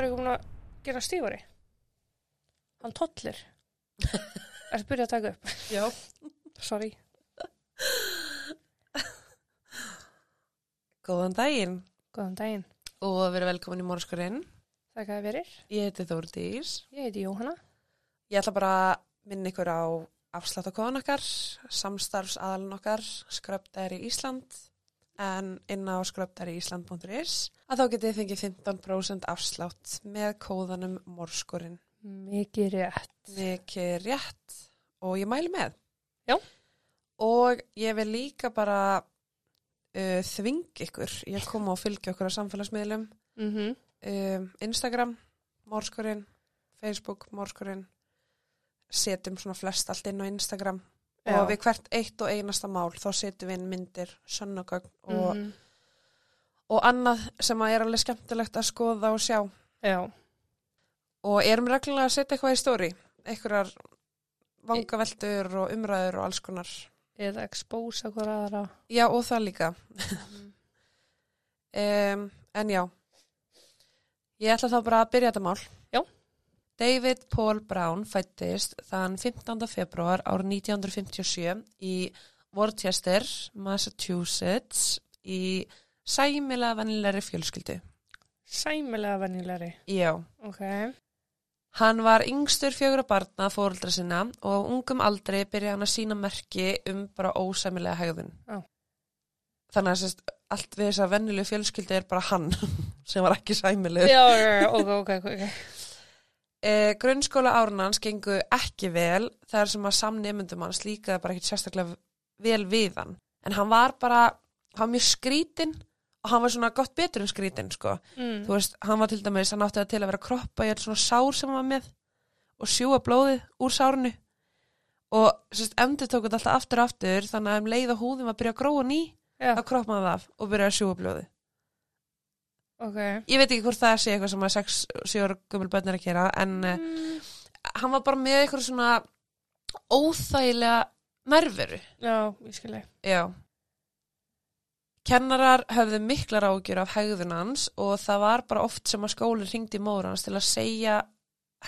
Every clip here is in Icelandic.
Er ekki búin að gera stífari? Hann tollir. Ertu byrjað að taka upp? Já. Sorry. Góðan daginn Góðan daginn. og verið velkomin í morgunskurinn. Þakka að verir. Ég heiti Þórdís. Ég heiti Jóhanna. Ég ætla bara að minna ykkur á afsláttakóðan okkar, samstarfsaðalinn okkar, skröpdæri Ísland, en inn á skröpdæriísland.is að þá getið fengið 15% afslátt með kóðanum morskurinn. Mikið rétt. Mikið rétt og ég mæli með. Já. Og ég vil líka bara uh, þving ykkur í að koma og fylgja okkur á samfélagsmiðlum, Mm -hmm. um, Instagram, morskurinn, Facebook, morskurinn, setjum svona flest allt inn á Instagram og við hvert eitt og einasta mál þá setjum við inn myndir, sönnugögn og, Mhm. og annað sem að er alveg skemmtilegt að skoða og sjá. Já. Og erum reglulega að setja eitthvað í stóri, einhverjar vangaveltur og umræður og alls konar. Eða expósa hver aðra. Já, og það líka. Um, en já, ég ætla þá bara að byrja þetta mál. David Paul Brown fættist þann 15. februar árið 1957 í Worcester, Massachusetts í sæmilega vennilegri fjölskyldu. Sæmilega vennilegri. Já. Ok. Hann var yngstur fjögur að barna fóruldra sinna og á ungum aldri byrjaði hann að sína merki um bara ósæmilega hegðun. Já. Þannig að sérst, allt við þess að vennilegu fjölskyldi er bara hann sem var ekki sæmileg. Já, já, já, ok, ok, ok. Eh, grunnskóla árunans gengu ekki vel þar sem að samnemyndum hans líkaði bara ekki sérstaklega vel við hann. En hann var bara, hann var mjög skrítinn og hann var svona gott betur en skrítinn, sko. Mm. Þú veist, hann var til dæmis, hann átti það til að vera kroppa í eitt svona sár sem hann var með og sjúa blóðið úr sárinu og sérst, endur tók þetta alltaf aftur og aftur þannig að um leið og var að byrja að gróa ný Já, þá kroppaði það af og byrjaði að sjúa blóðið. Ok. Ég veit ekki hvort það sé eitthvað sem að 6-7 ára gömul börn er að gera en mm. Mm. hann var bara með eitthvað svona óþægilega nærveru. Já, ég skilji. Já. Kennarar höfðu miklar ágjur af hegðun hans og það var bara oft sem að skólinn ringdi móður hans til að segja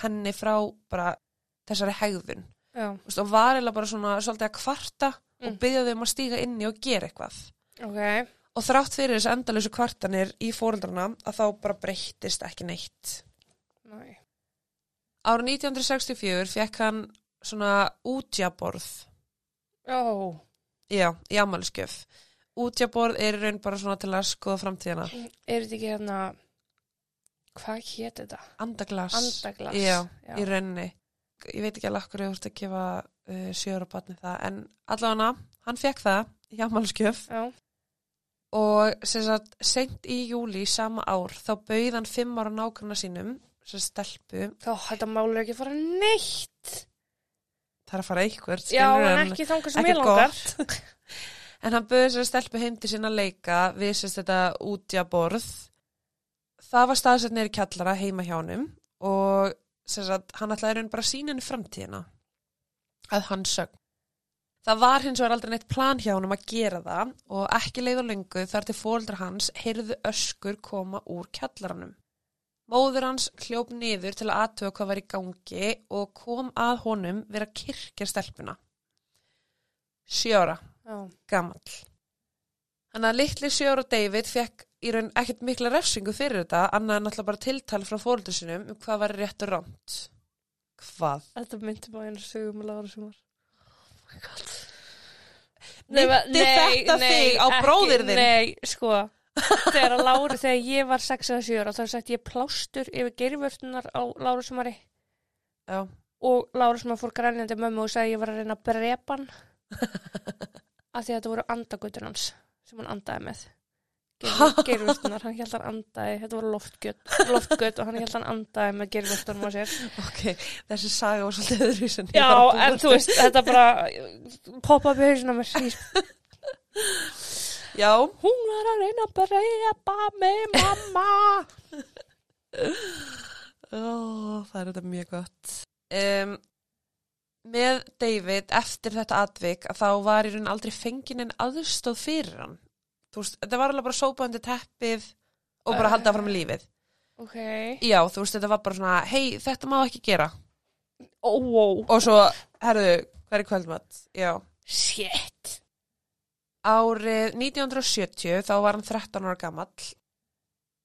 henni frá bara þessari hegðun. Já, og var eða bara svona svolítið að kvarta og Mm. byggja þau um að stíga inni og gera eitthvað. ok. Og þrátt fyrir þessu endalösu kvartanir í fóreldrana að þá bara breyttist ekki neitt. Næ. Árið 1964 fekk hann svona útjaborð. Já, Já, í ammæliskjöf. Útjaborð er raun bara svona til að skoða framtíðina. er þetta ekki hérna, hvað hétt þetta? Andaglas. Andaglas. Já, Já. í rauninni. Ég veit ekki alveg okkur þú ert að gefa uh, sjöra batni það, en allavega hann fekk það í ammæliskjöf Já, og sagt, seint í júli sama ár þá bauð hann fimm ára nákvæmna sínum sem stelpu, þá þetta mál er ekki að fara neitt. það er að fara eitthvað Já, en ekki þangað sem ég langar. en hann bauð sem stelpu heim til sín að leika við sérst þetta útjaborð það var staðsett neyri kjallara heima hjá honum og sagt, hann ætlaði raun bara að sína henni framtíðina að hann sögn Það var hins vegar aldrei neitt plan hjá honum að gera það og ekki leið og lengu þar til fóreldra hans heyrðu öskur koma úr kjallaranum. Móður hans hljóp niður til að aðtöfa hvað var í gangi og kom að honum vera að kirkja stelpuna. Sjóra, Já, gamall. Þannig að litli sjóra David fekk í raun ekkert mikla refsingu fyrir þetta annað en alltaf bara tiltal frá fóreldra sinum um hvað var rétt og ránt. Hvað? þetta myndi bara einu sögum með Lára sem var. Myndi þetta þig á bróðir þinn? Nei, sko, þegar að Láru, þegar ég var 6 eða 7 ára, þá sett ég plástur yfir geirvörtunar á Láru sem var Já. og Láru sem fór grænjandi mömmu og sagði ég var að reyna að brepa hann af því að þetta voru andagötur hans sem hann andaði með geirvörtunar, hann held hann andaði þetta voru loftgött, og hann held hann andaði með geirvörtunum á sér. Ok, þessi saga var svolítið öðru Já, var en þú veist, þetta bara poppa upp í hausinu mér Ég- Já, Hún var að reyna að brepa mig, mamma. Ó, það er þetta mjög gott. Um, með David eftir þetta atvik að þá var í raun aldrei fengin en aðstóð fyrir hann. Þú veist, þetta var alveg bara sópandi teppið og bara Eh. halda fram í lífið. Ok. Já, þú veist, þetta var bara svona, hei, þetta má ekki gera. Ó, ó. Og svo, herðu, er kvöldmatt? Já. Shit. Árið 1970 þá var hann 13 ára gamall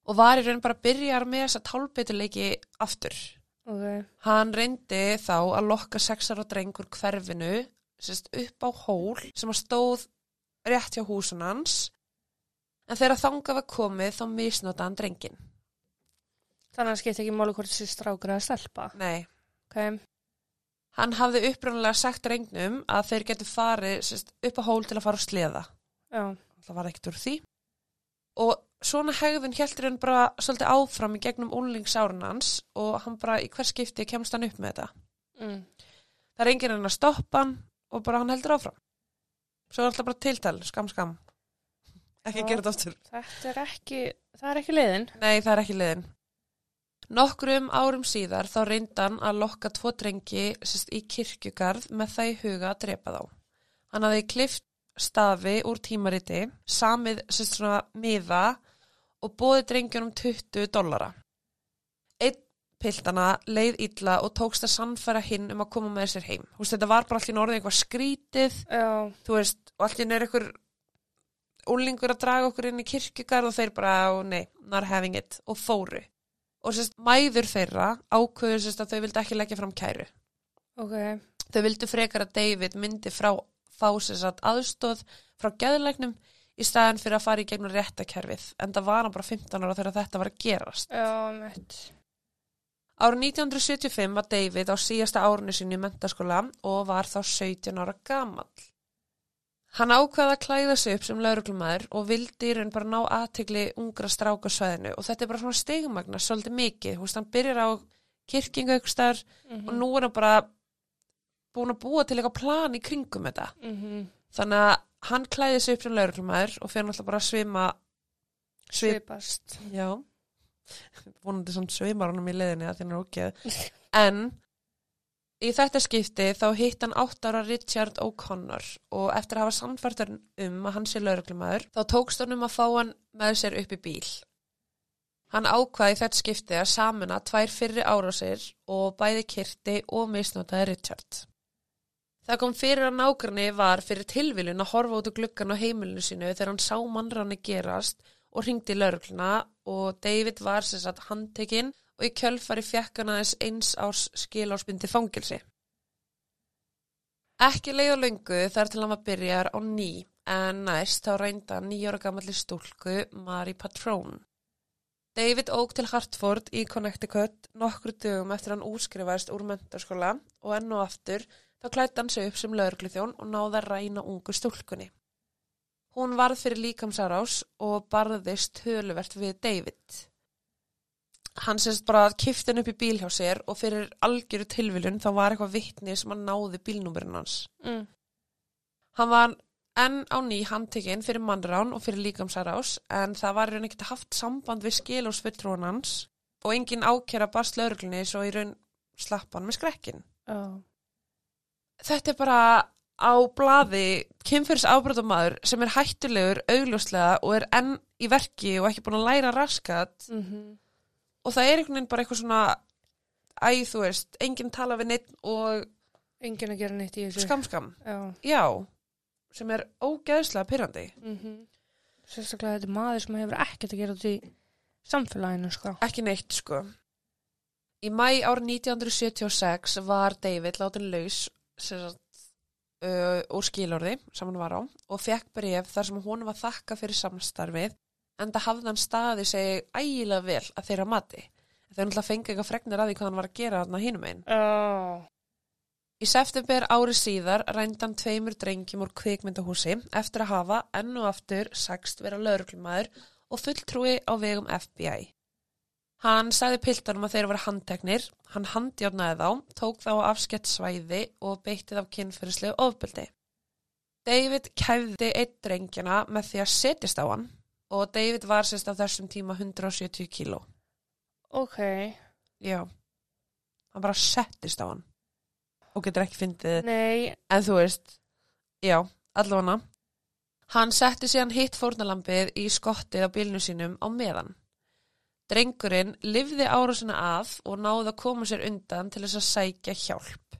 og var í raun bara að byrja með þessa tálbeituleiki aftur. Ok. Hann reyndi þá að lokka sexar og drengur hverfinu sérst, upp á hól sem að stóð rétt hjá húsun hans en þegar þangað var komið þá misnóta hann drengin. Þannig að skipta ekki máli hvort þessi strákur eða stelpa. Nei. Ok. Hann hafði upprunalega sagt drengnum að þeir getur farið sérst, upp á hól til að fara á sleða. Já. Það var ekkert úr því. Og svona hegðun heldur hann bara svolítið áfram í gegnum úlningsárun hans og hann bara í hver skipti kemst hann upp með þetta. Mm. Það er enginn hann að stoppa hann og bara hann heldur áfram. Svo er alltaf bara tiltal, skam skam. Ekki Já. gera þetta aftur. Þetta er ekki, það er ekki leiðin. Nei, það er ekki liðin. Nokkrum árum síðar þá reyndan að lokka tvo drengi sérst, í kirkjugarð með það í huga að drepa þá. Hann hafði klift stafi úr tímariti, samið sérst, svona miða og bóði drengjunum 20 dollara. Einn piltana leið illa og tókst að sannfæra hinn um að koma með sér heim. Veist, þetta var bara allir orðið eitthvað skrítið, Já. þú veist, og allir er eitthvað úlingur að draga okkur inn í kirkjugarð og þeir bara, "Oh, nei, not having it, og fóru. Og sérst, mæður þeirra ákveður sérst að þau vildi ekki leggja fram kæru. Ok. Þau vildu frekar að David myndi frá fá sérst að aðstóð frá geðleiknum í staðan fyrir að fara í gegnum réttakerfið, en það var hann bara 15 ára þegar þetta var að gerast. Já, mitt. Árið 1975 var David á síðasta árinu sinni í mentaskóla og var þá 17 ára gamall. Hann ákvaði að klæða sig upp sem lauruglumæður og vildi í raun bara ná aðtegli ungra stráka á svæðinu og þetta er bara svona stigmagna svolítið mikið. Þú veist, hann byrjar á kirkingu ykkur starf Mm og nú er hann bara búin að búa til eitthvað plan í kringum þetta. -hmm. Þannig að hann klæði sig upp sem lauruglumæður og fyrir náttúrulega bara að svima, svip, Svipast. Já, vonandi svona sveimar honum í leiðinni að þín er ógeð. En í þetta skipti þá hitt hann átt ára Richard O'Connor og eftir að hafa samfært hann um að hann sé lauruglumæður þá tókst hann um að fá hann með sér upp í bíl. Hann ákvaði þetta skipti að samina tvær fyrri árásir og bæði kyrti og misnotaði Richard. Það kom fyrir að nágranni var fyrir tilviljun að horfa út úr gluggan á heimilinu sínu þegar hann sá mannranni gerast og ringdi laurugluna og David var sem sagt handtekinn og í kjölfari fekk hann aðeins eins árs skilásbyndi fangilsi. Ekki leið og löngu þar til hann var byrjar á ný en næst þá reynda nýjóra gamalli stúlku Mari Patrón. David óg til Hartford í Connecticut nokkru dögum eftir hann útskrifaðist úr mentarskóla og enn og aftur þá klætti hann sig upp sem lögregluþjón og náði að ræna ungu stúlkunni. Hún varð fyrir líkamsárás og barðist töluvert við David. Hann sérst bara kifti hann upp í bíl hjá sér og fyrir algjöru tilviljun þá var eitthvað vittni sem hann náði bílnúmerinn hans. Mm. Hann var enn á ný handtekinn fyrir mannrán og fyrir líkamsárás en það var raun ekkert haft samband við skilósfulltrúan hans og engin ákjæra barst lauruglunni svo í raun slapp hann með skrekkin. Já. Þetta er bara á blaði kynfyrs ábrotamæður sem er hættulegur augljóslega og er enn í verki og ekki búin að læra raskat Mm og það er einhvern veginn bara eitthvað svona æ, þú veist, enginn tala við neitt og Engin að gera neitt í þessu. skam skam, Já. já sem er ógeðslega pyrrandi Mm Sérstaklega þetta er maður sem hefur ekkert að gera út í samfélaginu, sko. ekki neitt sko í mæ árið 1976 var David látin laus sagt, uh, úr skilorði sem hann var á og fekk bref þar sem hún var þakka fyrir samstarfið en það hafði hann staði segi ægilega vel að þeirra mati þau náttúrulega fengið eitthvað fregnir að því hvað hann var að gera þarna hinum einn Já. Í september ári síðar rændi hann tveimur drengjum úr kvikmyndahúsi eftir að hafa enn og aftur sagst vera lauruglumæður og fulltrúi á vegum FBI. Hann sagði piltanum að þeir voru handteknir, hann handjárnaði þá, tók þá afskett svæði og beittið af kynferðislegu ofbeldi. David kæfði einn drengjana með því að setjast á hann og David var sérst á þessum tíma 170 kíló. Ok. Já, hann bara settist á hann og getur ekki fyndið Nei. En þú veist, já, allavega. Hann setti síðan hitt fórnalambið í skottið á bílnu sínum á meðan. Drengurinn lifði árásina að og náði að koma sér undan til þess að sækja hjálp.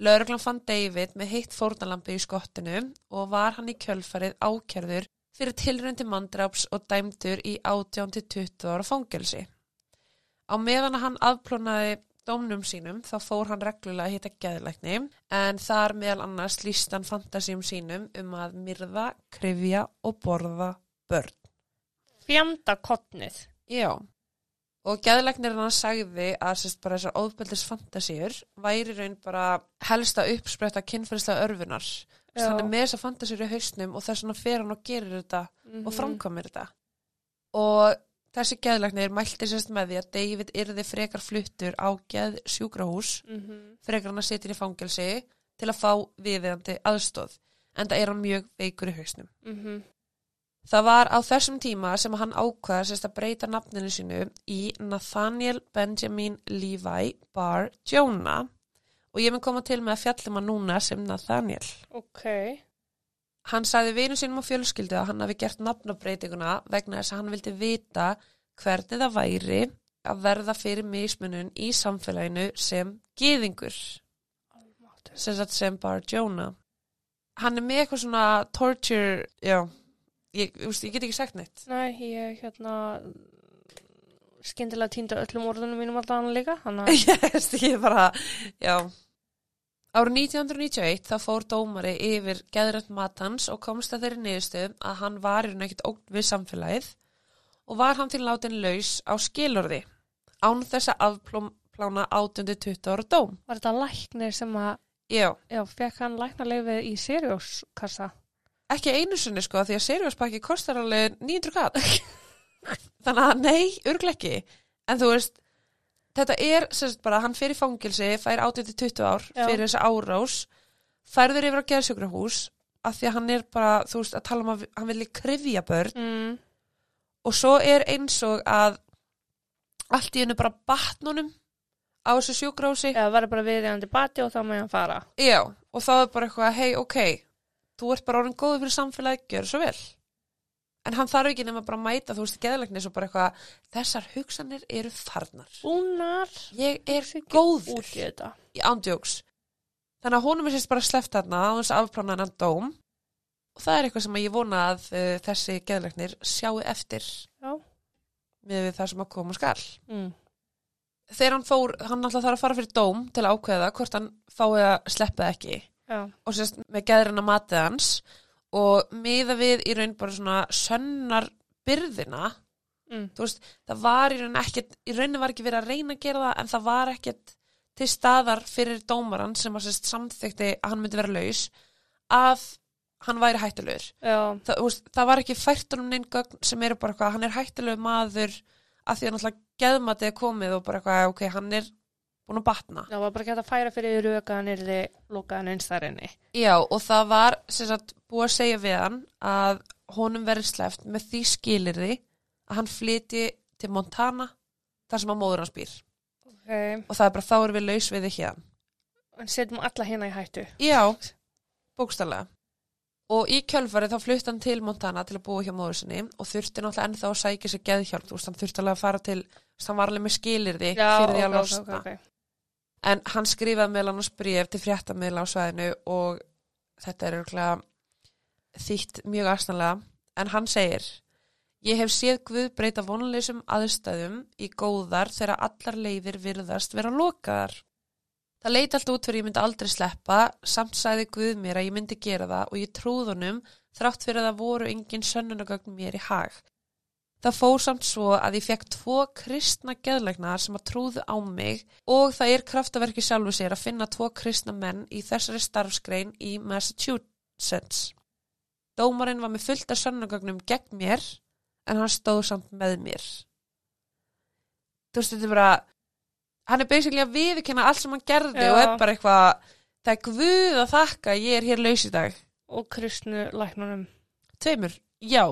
Lörglan fann David með heitt fórnalampi í skottinu og var hann í kjölfarið ákjörður fyrir tilröndi mandráps og dæmdur í 18-20 ára fangelsi. Á meðan að hann afplónaði dómnum sínum þá fór hann reglulega að hitta geðlækni en þar meðal annars líst hann fantasíum sínum um að myrða, krifja og borða börn. Fjanda kottnið. Já, og geðlæknirinn hann sagði að sérst bara þessar óðbeldis fantasíur væri raun bara helsta uppspretta kynferðislega örfunar. Já. Hann er með þessar fantasíur í hausnum og þess vegna fer hann og gerir þetta Mhm. og framkomir þetta. Og þessi geðlæknir mælti sérst með því að David yrði frekar fluttur á geð sjúkrahús, Mhm. frekar hann að sitja í fangelsi til að fá viðeigandi aðstóð. En það er hann mjög veikur í hausnum. Mhm. Það var á þessum tíma sem hann ákvaða sérst að breyta nafninu sínu í Nathaniel Benjamin Levi Bar Jonah og ég mun koma til með að fjallum hann núna sem Nathaniel. Ok. Hann sagði vinu sínum og fjölskyldu að hann hafi gert nafnabreitinguna vegna þess að hann vildi vita hvernig það væri að verða fyrir mismunun í samfélaginu sem Almáttugur. sem, sem Bar Jonah. Hann er með eitthvað svona torture, já, ég, veist, ég get ekki sagt neitt. Nei, ég hérna skyndilega týnda öllum orðunum mínum alltaf hann líka. Að, Yes, ég bara, já. Árið 1991 þá fór dómari yfir geðrætt matans og komst að þeirri niðurstöðum að hann var í raun ekkert ógn við samfélagið og var hann til látin laus á skilorði án þess að afplána 18-20 ára dóm. var þetta læknir sem að, Já, já, fekk hann læknarleifið í Sirius-kassa? ekki einu sinni sko því að serióspakki kostar alveg 900 katt. Þannig að nei, örglega ekki. En þú veist, þetta er sérst bara, hann í fangilsi, fær 18-20 ár Já. fyrir þessa árás, færður yfir á geðsjókrahús af því að hann er bara, þú veist, að tala um að hann vilji krifja börn Mm. og svo er eins og að allt í hennu bara batnunum á þessu sjúkrahúsi. Eða var bara viðjandi bati og þá með hann fara. Já, og þá er bara eitthvað, hei, ok, þú ert bara orðin góður fyrir samfélagi, gjör svo vel. En hann þarf ekki nema bara að mæta, þú veist, geðlegnis og bara eitthvað, þessar hugsanir eru farnar. Búnar. Ég er góður í ándjóks. Þannig að honum er sérst bara sleppt þarna á þess að afplána hennan dóm og það er eitthvað sem ég vona að uh, þessi geðlegnir sjáu eftir Já. með það sem að koma skal. Mm. Þegar hann fór, hann alltaf þarf að fara fyrir dóm til að ákveða hvort hann fái að sleppa ekki. Já. og sérst með geðrina matið hans og miða við í raun bara svona sönnar byrðina Mm. þú veist, það var í raun ekkert í raunin var ekki verið að reyna að gera það en það var ekkert til staðar fyrir dómaran sem að sérst samþykti að hann myndi vera laus að hann væri hættulegur það, veist, það var ekki fært um neinn gögn sem eru bara eitthvað, hann er hættulegur maður að því að náttúrulega geðmatið er komið og bara eitthvað, ok, hann er búin að batna Það var bara gett að færa fyrir yrði lokaðan eins þar inni. Já, og það var sagt, búið að segja við hann að honum verið sleft með því skilirði að hann flyti til Montana þar sem að móður hans býr. Ok. Og það er bara þá erum við laus við þið hérna. En setjum alla hérna í hættu. Já, bókstallega. Og í kjölfarið þá flutti hann til Montana til að búa hjá móður sinni og þurfti náttúrulega ennþá að sækja sér geðhjálp. Þú veist, hann þurfti alveg að fara til, þú veist, hann var alveg með skilirði fyrir því að losna. ok, ok. En hann skrifaði meðal annars bréf til fréttamiðla á svæðinu og þetta er örgulega þýtt mjög aðstæðanlega. En hann segir, ég hef séð Guð breyta vonleysum aðstæðum í góðar þegar allar leiðir virðast vera lokaðar. Það leiti allt út fyrir ég myndi aldrei sleppa, samt sagði Guð mér að ég myndi gera það og ég trúð honum þrátt fyrir að það voru engin sönnunagögn mér í hag. Það fór samt svo að ég fekk tvo kristna geðlegnar sem að trúðu á mig og það er kraftaverki sjálfu sér að finna tvo kristna menn í þessari starfskrein í Massachusetts. Dómarinn var með fullt af sönnugögnum gegn mér en hann stóð samt með mér. Þú veist, þetta er bara, hann er basically að viðkynna allt sem hann gerði Já. og er bara eitthvað, það er guð að þakka, að ég er hér laus í dag. Og kristnu læknunum. Tveimur, já,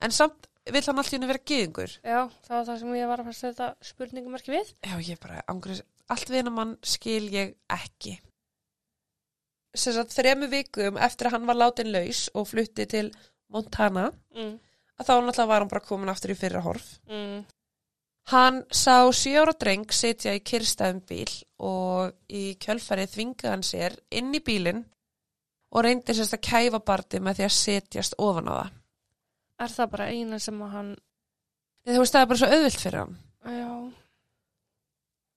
en samt vill hann henni vera gyðingur. Já, það var það sem ég var að fæsta þetta spurningumarki við. Já, ég bara, ángrið, allt við hennar mann skil ég ekki. Sem sagt, þremu vikum eftir að hann var látin laus og flutti til Montana, Mm. að þá náttúrulega var hann bara komin aftur í fyrra horf. Mm. Hann sá sjóra dreng sitja í kyrstæðum bíl og í kjölfarið þvingaði hann sér inn í bílinn og reyndi sérst að kæfa barði með því að setjast ofan á það. Er það bara eina sem að hann, Þú veist, það er bara svo auðvilt fyrir hann. já.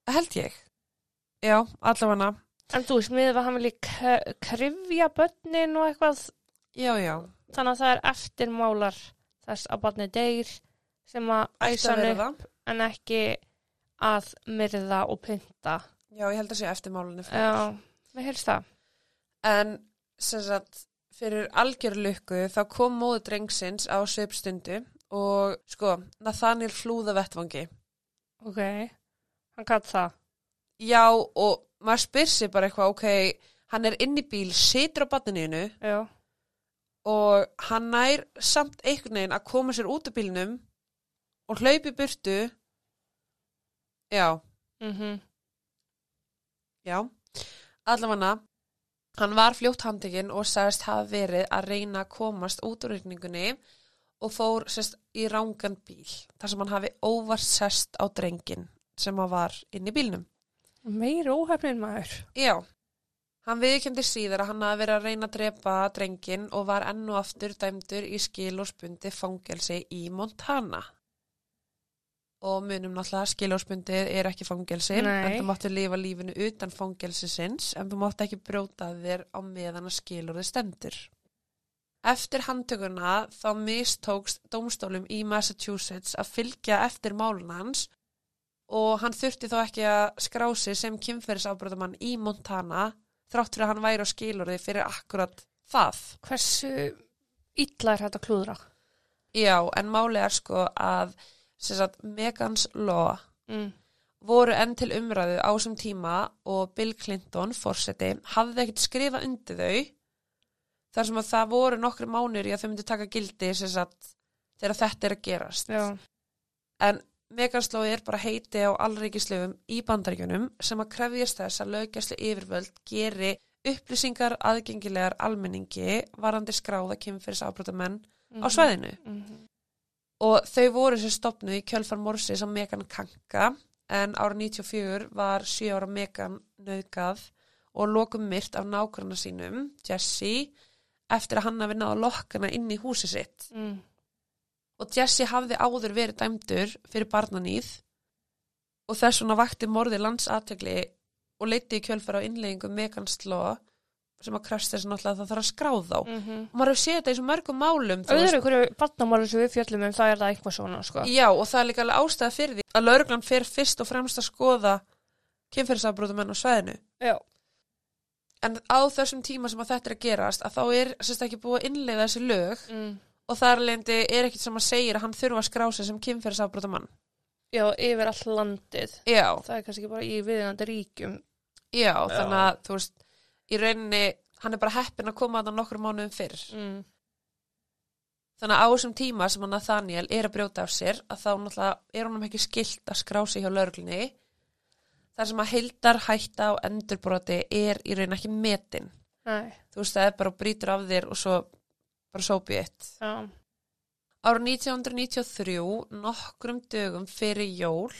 Held ég. Já, allavega. En þú veist, miður að hann vilji k- krifja börnin og eitthvað, Já, já. þannig að það er eftirmálar þess að barni deyr sem að æsa hann upp það. en ekki að myrða og pynta. Já, ég held að sé eftirmálunni. Já, mér heyrst það. En sem sagt, fyrir algjörlukku þá kom móðu drengsins á sveipstundu og sko, Nathaniel flúða vettvangi. Ok, hann gætt það. Já, og maður spyr sér bara eitthvað, ok, hann er inn í bíl, situr á badnininu Já, og hann nær samt einhvern veginn að koma sér út af bílnum og hlaupi burtu. Já, mhm, já. Allavega, hann var fljótt handekinn og sagðist hafa verið að reyna að komast út úr reyningunni og fór sérst í rángan bíl þar sem hann hafi óvart sest á drengin sem hann var inn í bílnum. meiri óhefnin maður. Já, hann viðkendi síðar að hann hafi verið að reyna að drepa drengin og var enn og aftur dæmdur í skil og spundi fangelsi í Montana. Og munum náttúrulega að skil og spundið er ekki fangelsi, Nei. en þú máttu lifa lífinu utan fangelsisins, en þú máttu ekki brjóta þér á meðan að skil og þið stendur. Eftir handtökuna þá mistókst dómstólum í Massachusetts að fylgja eftir málun hans og hann þurfti þó ekki að skrá sig sem kynferðisafbrotamann í Montana þrátt fyrir að hann væri á skilorði fyrir akkurat það. Hversu illa er þetta klúðra? Já, en máli er sko að sagt, Megans Law Mm. voru enn til umræðu á þessum tíma og Bill Clinton, fórseti, hafði ekkert skrifað undir þau þar sem að það voru nokkru mánur í að þau myndi taka gildi sagt, þegar þetta er að gerast. Já, En meganslói er bara heiti á allríkislöfum í bandaríkjunum sem að krefjast þess að lögjastlu yfirvöld geri upplýsingar aðgengilegar almenningi varandi skráða kynfyrirsafbrotamenn á svæðinu. Mhm. Og þau voru sem stopnu í kjölfar morsi sem Megan Kanka en ára 94 var 7 ára Megan nöðgað og lokum myrt af nágrunna sínum, Jesse, eftir að hann hafi náða lokkana inn í húsi sitt. Mm. og Jesse hafði áður verið dæmdur fyrir barnanýð og þess vegna vakti morði landsategli og leiti í kjölfara á innleggingu Megans Law sem að þess náttúrulega að það þarf að skráð þá Mhm. og maður hefur séð þetta í svo mörgum málum Öðru hverju barnamáli sem við fjöllum um það er það eitthvað svona, sko. já og það er líka alveg ástæða fyrir því að lauruglan fer fyrst og fremst að skoða kynferðisafbrótumenn á sveðinu Já. en á þessum tíma sem að þetta er að gerast að þá er sérst ekki búið að innleiða þessi lög Mm. og þar lendi er ekkit sem að segja að hann þurfa að skrá sig sem kynferðisafbrótumann Já, yfir all landið. já, Það er kannski ekki bara í viðinandi ríkjum. Já, þannig að þú veist, í rauninni, hann er bara heppin að koma að það nokkur mánuðum fyrr. Mm. Þannig að á þessum tíma sem hann Nathaniel er að brjóta af sér, að þá náttúrulega er honum ekki skilt að skrá sig hjá lauruglunni. Þar sem að heildar hætta og endurbroti er í rauninni ekki metin. Nei, Þú veist, það er bara brýtur af þér og svo bara sópið eitt. já. Ára 1993, nokkrum dögum fyrir jól,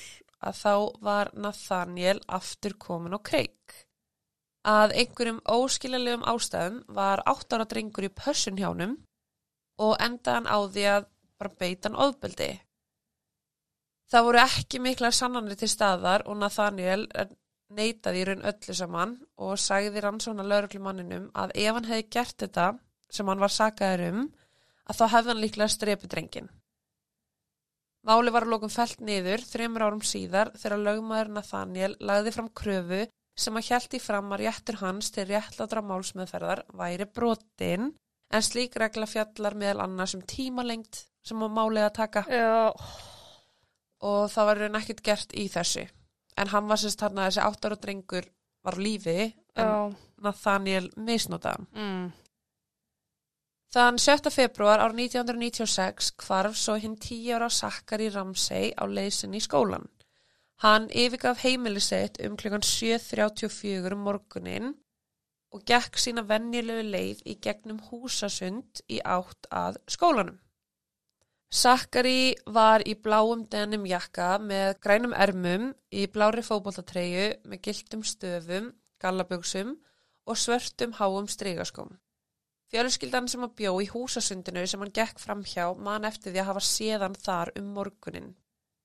að þá var Nathaniel aftur komin á kreik. Að einhverjum óskiljalegum ástæðum var átt ára drengur í pössunhjánum og endaðan á því að bara beita hann ofbeldi. Það voru ekki mikla sannanir til staðar og Nathaniel neitaði í raun öllu saman og sagði rannsóna lauruglumanninum að ef hann hefði gert þetta sem hann var sakaður um, að þá hefði hann líklega strepi drengin. Máli var að lókum felt niður þreymur árum síðar þegar lögmaður Nathaniel lagði fram kröfu sem að hjælti fram að réttur hans til réttlátra málsmeðferðar væri brotin en slík regla fjallar meðal annars um tímalengt sem á málið að taka Já, og það var raun ekkert gert í þessu. En hann var sérst þarna að þessi átt ára drengur var lífi en já. Nathaniel misnotaðan. Mm. Þann 7. februar ár 1996 hvarf svo hinn 10 ára Sakkari Ramsey á leysin í skólan. Hann yfirgaf heimilisitt um klukkan 7.34 um morgunin og gekk sína venjulegu leið í gegnum húsasund í átt að skólanum. Sakari var í bláum denim jakka með grænum ermum, í blári fótboltatreyju með giltum stöfum, gallaböksum og svörtum háum strygaskóm. Fjölskyldan sem að bjó í húsasundinu sem hann gekk fram hjá man eftir því að hafa séðan þar um morgunin.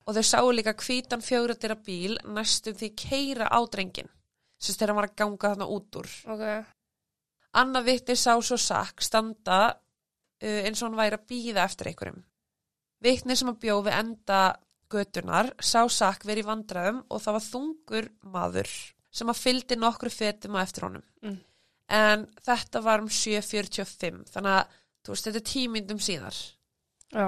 Og þau sáu líka hvítan fjögratira bíl næstum því keira á drengin, sem hann var að ganga þarna út úr. Ok. Anna vittni sá svo sakk standa uh, eins og hann væri að býða eftir einhverjum. Vittni sem að bjó við enda götunar sá sakk verið í vandræðum og það var þungur maður sem að fyldi nokkru fetum á eftir honum. Mm. En þetta var um 7.45 þannig að þú veist þetta er tímyndum síðar. Já.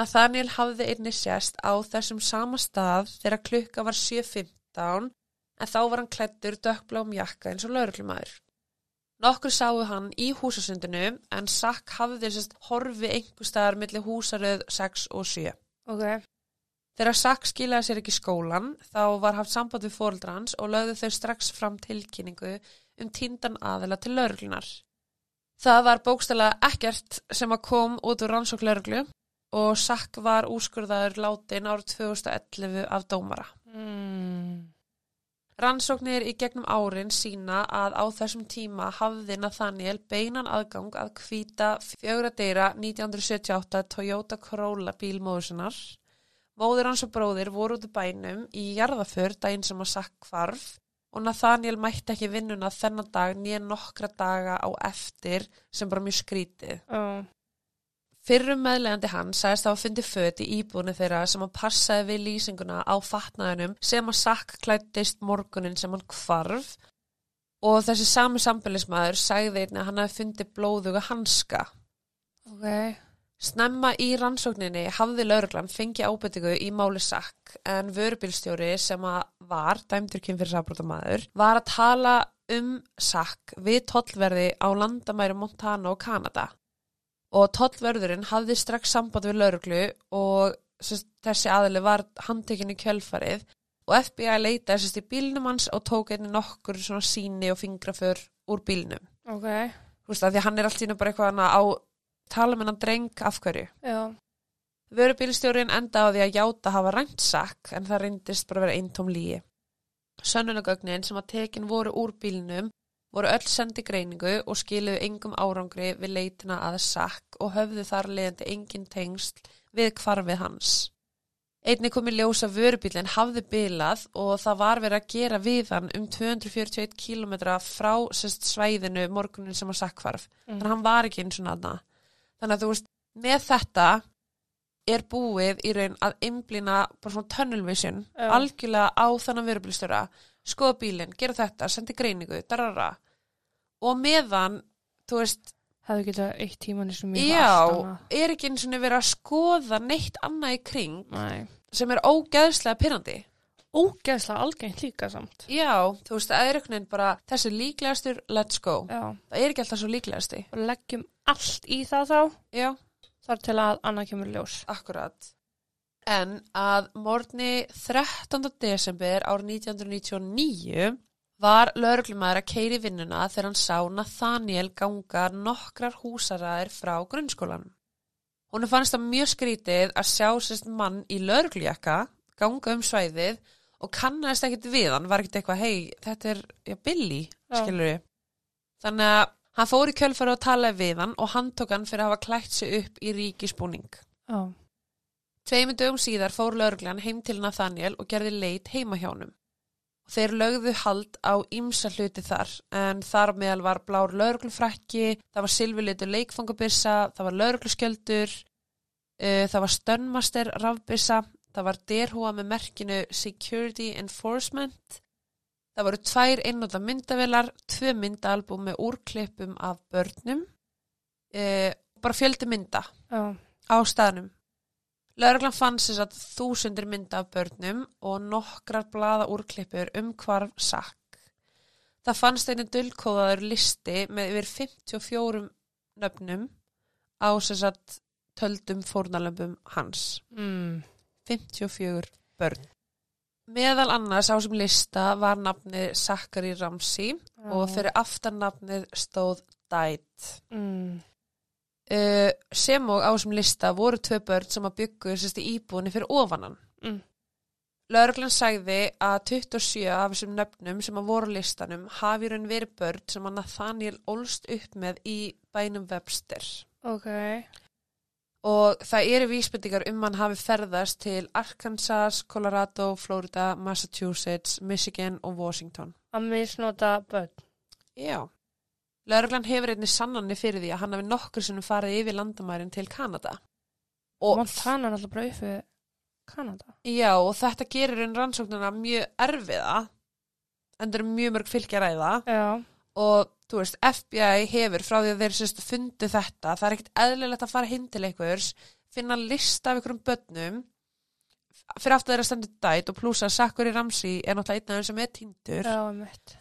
Nathaniel hafði einni sérst á þessum sama stað þegar klukka var 7.15 en þá var hann klættur dökkbláum jakka eins og lauruglumæður. Nokkur sáu hann í húsasundinu en Sack hafði sérst horfi einhver staðar millir húsaröð 6 og 7. Ok. Þegar Sack skilaði sér ekki skólan þá var haft samband við fóreldra hans og lögðu þau strax fram tilkynningu um týndan aðila til lauruglunar. Það var bókstælega ekkert sem að kom út úr rannsók lauruglu og Sack var úrskurðaður látin árið 2011 af dómara. Mm. Rannsóknir í gegnum árin sína að á þessum tíma hafði Nathaniel beinan aðgang að hvíta fjögradeyra 1978 Toyota Corolla bílmóðusinnar. Móður hans og bróðir voru út í bænum í jarðaför daginn sem að sakk hvarf og Nathaniel mætti ekki vinnuna þennan dag nýja nokkra daga á eftir sem bara mjög skrítið. Já. Fyrrum meðlegandi hann sagðist að hafa fundið föt í íbúinu þeirra sem hann passaði við lýsinguna á fatnaðinum sem að sakk klættist morgunin sem hann hvarf og þessi sami sambilismæður sagði einnig að hann hafi fundið blóðuga hanska. Ok. Snemma í rannsókninni hafði lauruglan fengið ábyrtingu í máli sakk en vörubílstjóri sem að var dæmdur kynfyrirsafbrótamaður var að tala um sakk við tollverði á landamæri Montana og Kanada og tollverðurinn hafði strax samband við lauruglu og sérst, þessi aðili var handtekinn í kjölfarið og FBI leitaði sérst í bílnum hans og tók einni nokkur síni og fingraför úr bílnum. Ok. Þú veist því hann er allt einu bara eitthvað á tala með hann dreng af hverju. Já. Vörubílstjórin enda á því að játa hafa rænt sakk en það reyndist bara að vera eintóm lígi. Sönnunagögnin sem að tekin voru úr bílnum voru öll sendi greiningu og skiluðu engum árangri við leitina að sakk og höfðu þar leiðandi engin tengsl við hvarfið hans. Einni kom í ljós að vörubílinn hafði bilað og það var verið að gera við hann um 241 km frá sest, svæðinu morgunin sem að sakk hvarf. Mm. Þannig að hann var ekki eins og naðna. Þannig að þú veist, með þetta er búið í raun að einblýna bara svona tunnel vision Já. algjörlega á þannig vörubílstjóra skoða bílinn, gera þetta, sendi greiningu darara og meðan, þú veist, Hefðu getað eitt tíman sem ég já allt annað. er ekki eins og verið að skoða neitt annað í kring Nei. sem er ógeðslega pyrrandi Ógeðslega algengt líka samt. já, þú veist, það er einhvern veginn bara þessi líklegastur, let's go Já. það er ekki alltaf svo líklegasti Og leggjum allt í það þá. já, Þar til að annað kemur ljós. Akkurat. En að morgni 13. desember árið 1999 var lauruglumæður að keiri vinnuna þegar hann sá Nathaniel ganga nokkrar húsaræðir frá grunnskólanum. Hún fannst það mjög skrítið að sjá sérst mann í lauruglujakka ganga um svæðið og kannast ekkit við hann, var ekkit eitthvað, hei, þetta er já, Billy, skilur við. Þannig að hann fór í kjölfæri og talaði við hann og hann tók hann fyrir að hafa klætt sig upp í ríkisbúning. Já. Tveimur dögum síðar fór lauruglan heim til Nathaniel og gerði leit heima hjá honum. Og þeir lögðu hald á ýmsa hluti þar, en þar meðal var blár lauruglufrakki, það var silfurlitur leikfangabissa, það var laurugluskjöldur, uh, það var stönnmaster rafbissa, það var derhúa með merkinu Security Enforcement, það voru tvær einnóta myndavelar, tvö myndaalbum með úrklippum af börnum, uh, bara fjöldi mynda Já. á staðnum. Lörglan fann sér að þúsundir mynda af börnum og nokkrar blaða úrklippur um hvarf sakk. Það fannst einu dullkóðaður listi með yfir 54 nöfnum á sér að töldum fórnalömbum hans. Mm. 54 börn. Meðal annars á sem lista var nafnið Zachary Ramsey og fyrir aftan nafnið stóð Died. Mm. Uh, sem og á þessum lista voru tvö börn sem að byggu sérst íbúinni fyrir ofanan. Mm. Lörglann sagði að 27 af þessum nöfnum sem að voru listanum hafi raun verið börn sem að Nathaniel ólst upp með í bænum Webster. Ok. Og það eru vísbendingar um hann hafi ferðast til Arkansas, Colorado, Florida, Massachusetts, Michigan og Washington. Að misnota börn. Já. Lörglann hefur einni sannanni fyrir því að hann hafi nokkur sinnum farið yfir landamærin til Kanada. Og Montana er alltaf bara upp við Kanada. Já, og þetta gerir einn rannsóknina mjög erfiða, en það eru mjög mörg fylgja ræða Já. og þú veist, FBI hefur frá því að þeir sérst fundu þetta, það er ekkert eðlilegt að fara hinn til einhvers, finna lista af einhverjum börnum fyrir aftur þeirra stendur dæt og plussa Sakuri Ramsey er náttúrulega einn af þeim sem er týndur Já, mitt.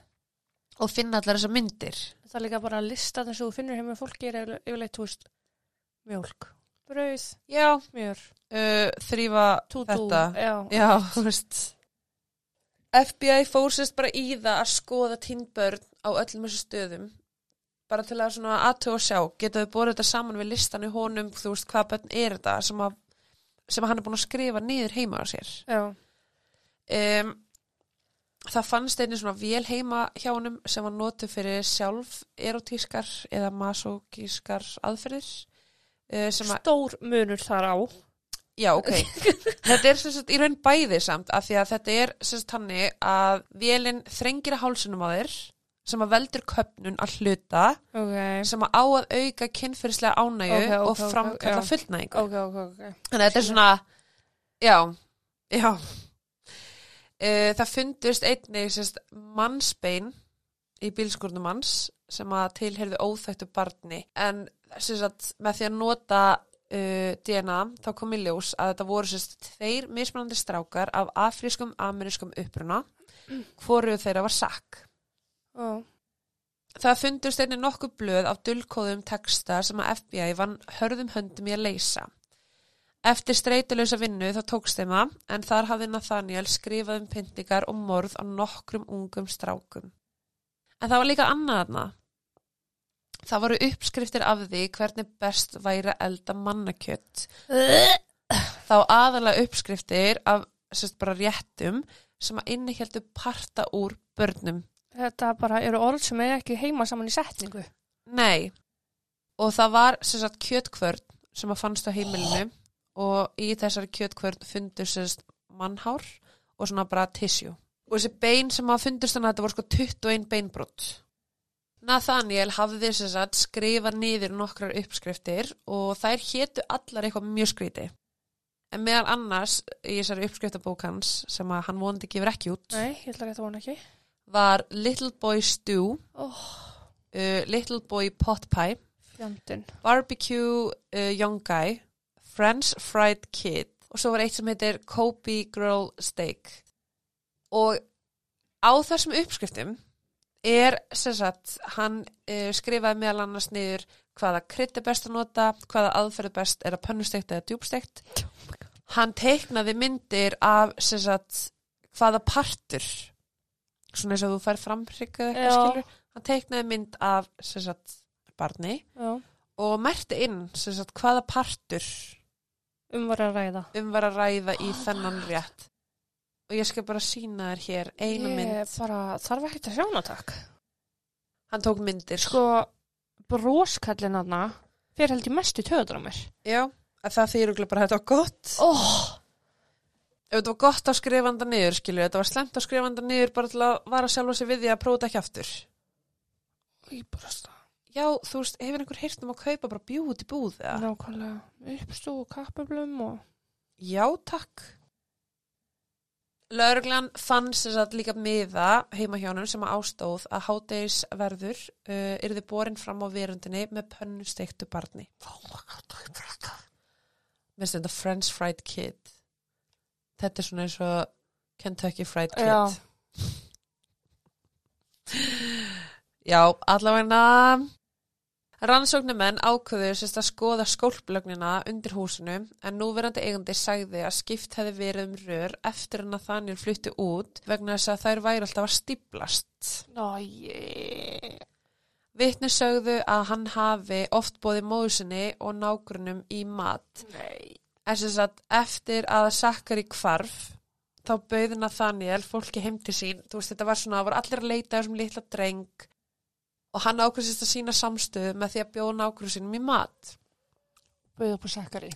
Og finna allar þessar myndir. Það er líka bara að lista þess að þú finnur heim með fólki er yfirle- yfirleitt, þú veist, mjólk, brauð, Já, mjör, uh, þrýfa þetta. Já. Já, þú veist. FBI fór sérst bara í það að skoða týnbörn á öllum þessu stöðum bara til að svona aðtöga og sjá geta þau borðið þetta saman við listan í honum þú veist hvað börn er þetta sem að, sem að hann er búin að skrifa niður heima á sér Já. um, það fannst einnig svona vél heima hjá honum sem var notuð fyrir sjálf erotískar eða masókískar aðferðir uh, Stór munur þar á. Já, ok. þetta er sem sagt í raun bæði samt af því að þetta er sem sagt hannig að vélinn þrengir að hálsunum á þér sem að veldur köpnun að hluta Ok. sem að á að auka kynfyrslega ánægju Ok, ok, og framkalla fullnægingu. Þannig að þetta er svona, já, já. Uh, það fundust einnig sérst, mannsbein í bílskurnum manns sem að tilherðu óþættu barni en sérst, með því að nota uh, DNA þá kom í ljós að þetta voru sérst, tveir mismunandi strákar af afrískum amerískum uppruna hvoru þeirra var sakk. Ó. Það fundust einnig nokkuð blöð af dullkóðum texta sem að FBI vann hörðum höndum í að leysa. Eftir streytulösa vinnu þá tókst þeim það en þar hafði Nathaniel skrifað um pyntingar og morð á nokkrum ungum strákum. En það var líka annað þarna. Það voru uppskriftir af því hvernig best væri að elda mannakjött. Þá aðalega uppskriftir af sérst bara réttum sem að innihjeldu parta úr börnum. Þetta bara eru orð sem er ekki heima saman í setningu. Nei, og það var sem sagt kjötkvörn sem að fannst á heimilinu og í þessari kjötkvörn sagt mannhár og svona bara tissue. Og þessi bein sem að fundust þannig að þetta voru sko 21 beinbrott. Nathaniel hafði sem sagt skrifað niður nokkrar uppskriftir og þær hétu allar eitthvað mjög skríti. En meðal annars í þessari uppskriftabók hans sem að hann vonandi gefur ekki út Nei, ég ætla að vona ekki. var Little Boy Stew, Oh, uh, Little Boy Pot Pie, fjandinn. Barbecue uh, Young Guy, French Fried Kid og svo var eitt sem heitir Kobe Grill Steak. Og á þessum uppskriftum er sem sagt, hann uh, skrifaði meðal annars niður hvaða krydd er best að nota, hvaða aðferð er best er að pönnusteikt eða djúbsteikt. Hann teiknaði myndir af sem sagt, hvaða partur, svona eins og þú fær framhryggaði eitthvað skilur, hann teiknaði mynd af sem sagt, barni Já, og merti inn sem sagt, hvaða partur um var að ræða. um var að ræða í þennan rétt og ég skal bara sína þér hér eina mynd Ég bara þarf ekki að sjá hana takk. hann tók myndir Sko, broskallin hana fyrir held ég mest í töður á mér. já, að það þýr bara að þetta var gott Oh, ef þetta var gott á skrifanda niður skilju, þetta var slemt á skrifanda niður bara til að vara sjálfa sig við því að prófa þetta ekki aftur ég bara stað. Já, þú veist, hefur einhver heyrt um að kaupa bara bjúð í búð eða? Nákvæmlega. Uppstú og kappablum og... Já, takk. Lörglan fann sem sagt líka miða heima hjá honum sem að ástóð að hátegisverður uh, yrði borin fram á verundinni með pönnusteiktu barni. Mér finnst þetta French Fried Kid. Þetta er svona eins og Kentucky Fried Kid. Já. Já, allavegna rannsóknumenn ákveður sérst að skoða skólplögnina undir húsinu en núverandi eigandi sagði að skipt hefði verið um rör eftir en að þannig flutti út vegna þess að þær væri alltaf að stíplast. Ná, ég... Vitni sögðu að hann hafi oft bóði móðusinni og nágrunum í mat. Nei. En sem sagt, eftir að Sakari kvarf, þá bauði Nathaniel fólki heim til sín. Þú veist, þetta var svona, það voru allir að leita þessum litla dreng og hann ákveðsist að sína samstöðu með því að bjóða nágrunum sínum í mat. Bauð upp á Sakari.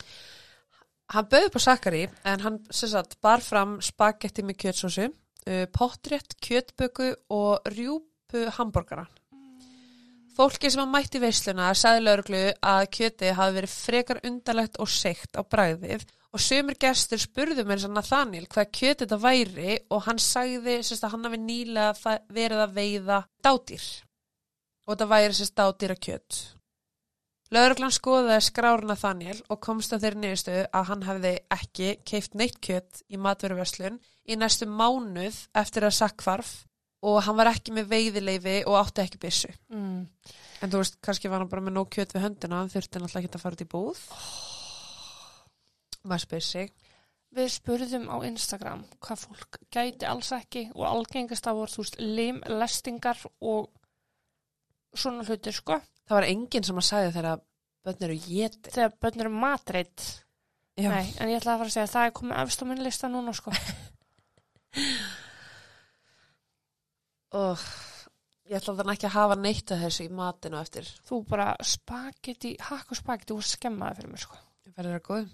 Hann bauði upp á Sakari en hann sagt bar fram spagetti með kjötsósu, uh, pottrétt, kjötböku og rjúpu hambúrgara. Fólki sem að mætti veisluna sagði lauruglu að kjötið hafi verið frekar undarlegt og seikt á bræðið og sömur gestur spurðu mér sann að Þanil hvað kjötið þetta væri og hann sagði sérst, að hann hafi nýlega verið að veiða dátýr og þetta væri sérst dátýra kjöt. Lauruglan skoðaði skráruna Þanil og komst að þeirri niðurstöðu að hann hefði ekki keift neitt kjöt í matveruverslun í næstu mánuð eftir að sakkvarf og hann var ekki með veiðileifi og átti ekki byssu. Mm. En þú veist, kannski var hann bara með nóg kjöt við höndina, hann þurfti náttúrulega ekki að fara út í búð. Maður spyr sig. Við spurðum á Instagram hvað fólk gæti alls ekki og algengast af voru, þú veist, limlestingar og svona hlutir, sko. Það var enginn sem að sagði þegar börn eru getið. Þegar börn eru matreitt. Nei, en ég ætla að fara að segja að það er komið efst á minn lista núna, sko. Og ég ætla þannig ekki að hafa neitt að þessu í matinu eftir. Þú bara spagetti, hakk og spagetti og skemmaði fyrir mér, sko. Ég verður það góð.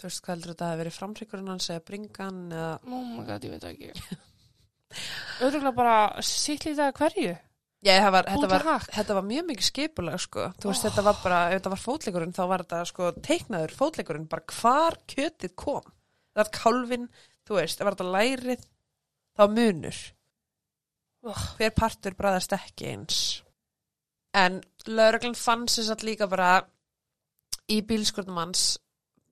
Þú veist hvað heldur þetta að veri framtrykkurinn hans eða bringan eða... Oh my god, ég veit það ekki. Öðruglega bara sittlið það hverju. Já, var, þetta, var, þetta var mjög mikið skipulag sko. Þú veist, þetta var bara, ef þetta var fótleikurinn þá var þetta sko teiknaður fótleikurinn bara hvar kjötið kom. Það var kálfin, þú veist, það var þetta lærið, þá munur. Oh. Hver partur bræðast ekki eins. En lauruglan fann sér satt líka bara í bílskurðum hans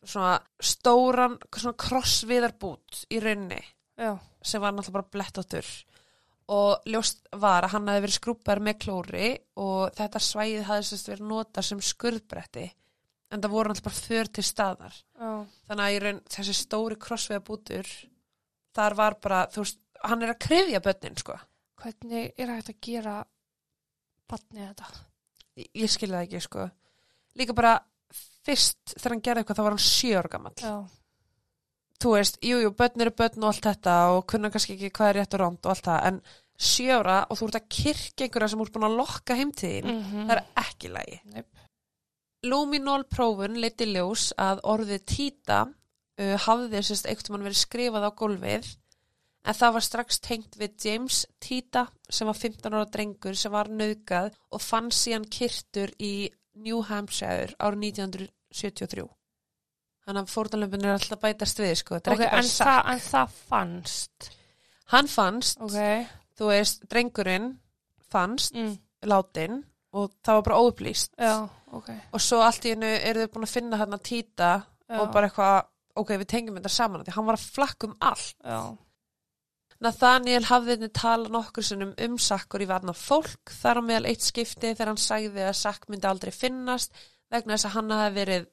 svona stóran, svona krossviðarbút í raunni Já, sem var náttúrulega bara blettóttur og ljóst var að hann hafi verið skrúpar með klóri og þetta svæðið hafi sérst verið notað sem skurðbretti en það voru náttúrulega bara för til staðar. Já. þannig að í raun þessi stóri krossviða bútur þar var bara, þú veist, hann er að krifja börnin sko, Hvernig er hægt að gera batni þetta? ég, ég skilði það ekki sko. Líka bara fyrst þegar hann gerði eitthvað þá var hann sjö ára gamall. Já, þú veist, jú, jú, börn eru börn og allt þetta og kunna kannski ekki hvað er rétt og rámt og allt það, en sjö ára og þú ert að kirkja einhverja sem úr búin að lokka heimtíðin, mm það er ekki lægi. Neip. Luminol prófun leiti ljós að orðið títa uh, hafði sérst einhvern mann verið skrifað á gólfið en það var strax tengt við James Tita sem var 15 ára drengur sem var nöðgað og fann síðan kyrtur í New Hampshire árið 1973. Þannig að fórtanlöfin er alltaf bætast við, sko. Þetta er Ok, ekki bara það, en það fannst. Hann fannst, Ok. Þú veist, drengurinn fannst, Mm. látin og það var bara óupplýst. Já, ok. Og svo allt í hennu eru þau búin að finna hérna Tita Já. og bara eitthvað, ok, við tengjum þetta saman því hann var að flakka um allt. Já, Nathaniel hafði henni tala nokkur sinnum um Sakkur í varna fólk þar á meðal eitt skipti þegar hann sagði að Sakk myndi aldrei finnast vegna þess að hann hafi verið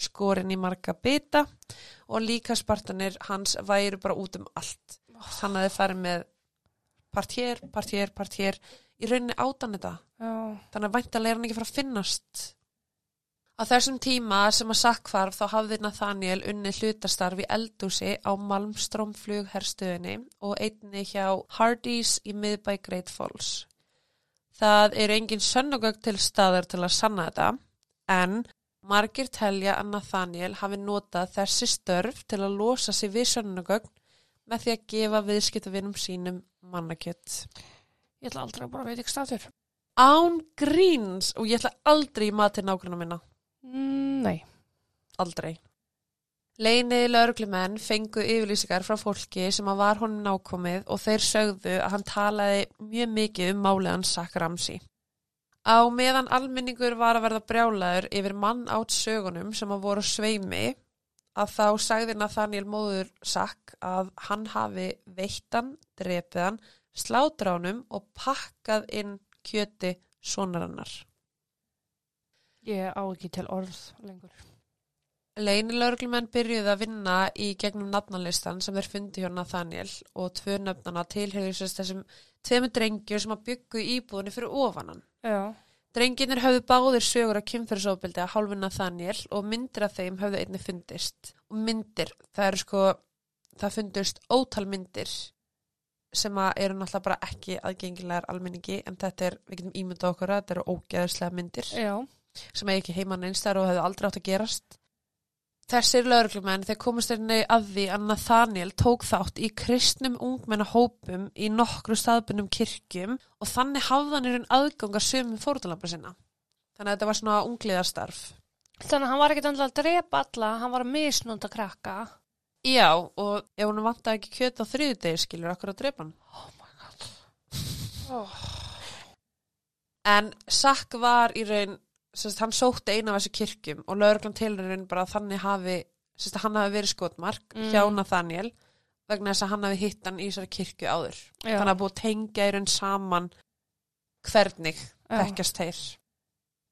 skorinn í marga bita og líka spartanir hans væru bara út um allt. Hann hafi farið með part hér, part hér, part hér í rauninni átan þetta. já. Þannig að væntalega er hann ekki fara að finnast. Á þessum tíma sem að sakkvarf þá hafði Nathaniel unni hlutastarf í eldúsi á Malmström flugherstöðinni og einni hjá Hardee's í miðbæ Great Falls. Það eru engin sönnugögg til staðar til að sanna þetta en margir telja að Nathaniel hafi notað þessi störf til að losa sig við sönnugögg með því að gefa viðskiptavinum sínum mannakjött. Ég ætla aldrei að bara veit ekki staftur. Án gríns og ég ætla aldrei í matinn nágrunna minna. Mm, nei. Aldrei. Leiniði lauruglumenn fengu yfirlýsingar frá fólki sem að var honum nákomið og þeir sögðu að hann talaði mjög mikið um Sack Ramsey. Á meðan almenningur var að verða brjálaður yfir mann átt sögunum sem að voru sveimi að þá sagði Nathaniel móður Sack að hann hafi veittan, drepið hann, slátránum og pakkað inn kjöti sonarannar. Ég á ekki til orð lengur. Leinilörglumenn byrjuði að vinna í gegnum nafnalistan sem þeir fundi hjá Nathaniel og tvö nöfnana tilheyðu sérst þessum tveimur drengjur sem að byggu íbúðinni fyrir ofanan. Já. Drengirnir höfðu báðir sögur af kynferðsóbildi að hálfu Nathaniel og myndir af þeim höfðu einni fundist. Og myndir, það eru sko, það fundust ótal myndir sem eru náttúrulega bara ekki aðgengilegar almenningi en þetta er, við getum ímyndað okkur að þetta eru ógeðslega myndir Já. sem er ekki heimann einstar og hefðu aldrei átt að gerast. Þessir lauruglumenn þeir komast einni að því að Nathaniel tók þátt í kristnum ungmennahópum í nokkru staðbunum kirkjum og þannig hafði hann í raun aðgang að sömum fórtalamba sinna. Þannig að þetta var svona ungliðastarf. Þannig að hann var ekkert andla að drepa alla, hann var að misnúnda krakka. Já, og ef hún vantaði ekki kjöt á þriðudegi skilur okkur að drepa hann. Oh my god. Oh. En Sack var í raun, sérst, hann sótti eina af þessu kirkjum og lauruglan tilur í raun bara að þannig hafi, sérst, hann hafi verið skotmark Mm. hjá Nathaniel vegna þess að hann hafi hitt hann í þessari kirkju áður. Já. Þannig að búið tengja í raun saman hvernig þekkjast þeir.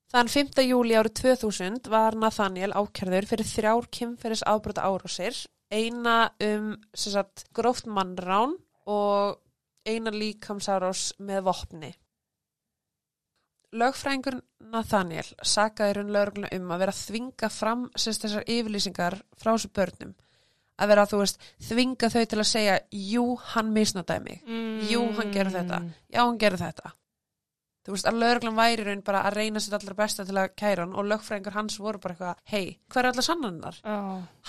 Þann 5. júli árið 2000 var Nathaniel ákjörður fyrir þrjár kynferðis afbrota árásir, eina um sagt, gróft mannrán og eina líkamsárás með vopni. Lögfræðingur Nathaniel sakaði raun lögregluna um að vera að þvinga fram sérst þessar yfirlýsingar frá þessu börnum. Að vera, þú veist, þvinga þau til að segja, jú, hann misnataði mig. Mm. Jú, hann gerði þetta. Já, hann gerði þetta. Þú veist, að lögreglan væri raun bara að reyna sér allra besta til að kæra hann og lögfræðingur hans voru bara eitthvað, hei, hver er allar sannannar? Já.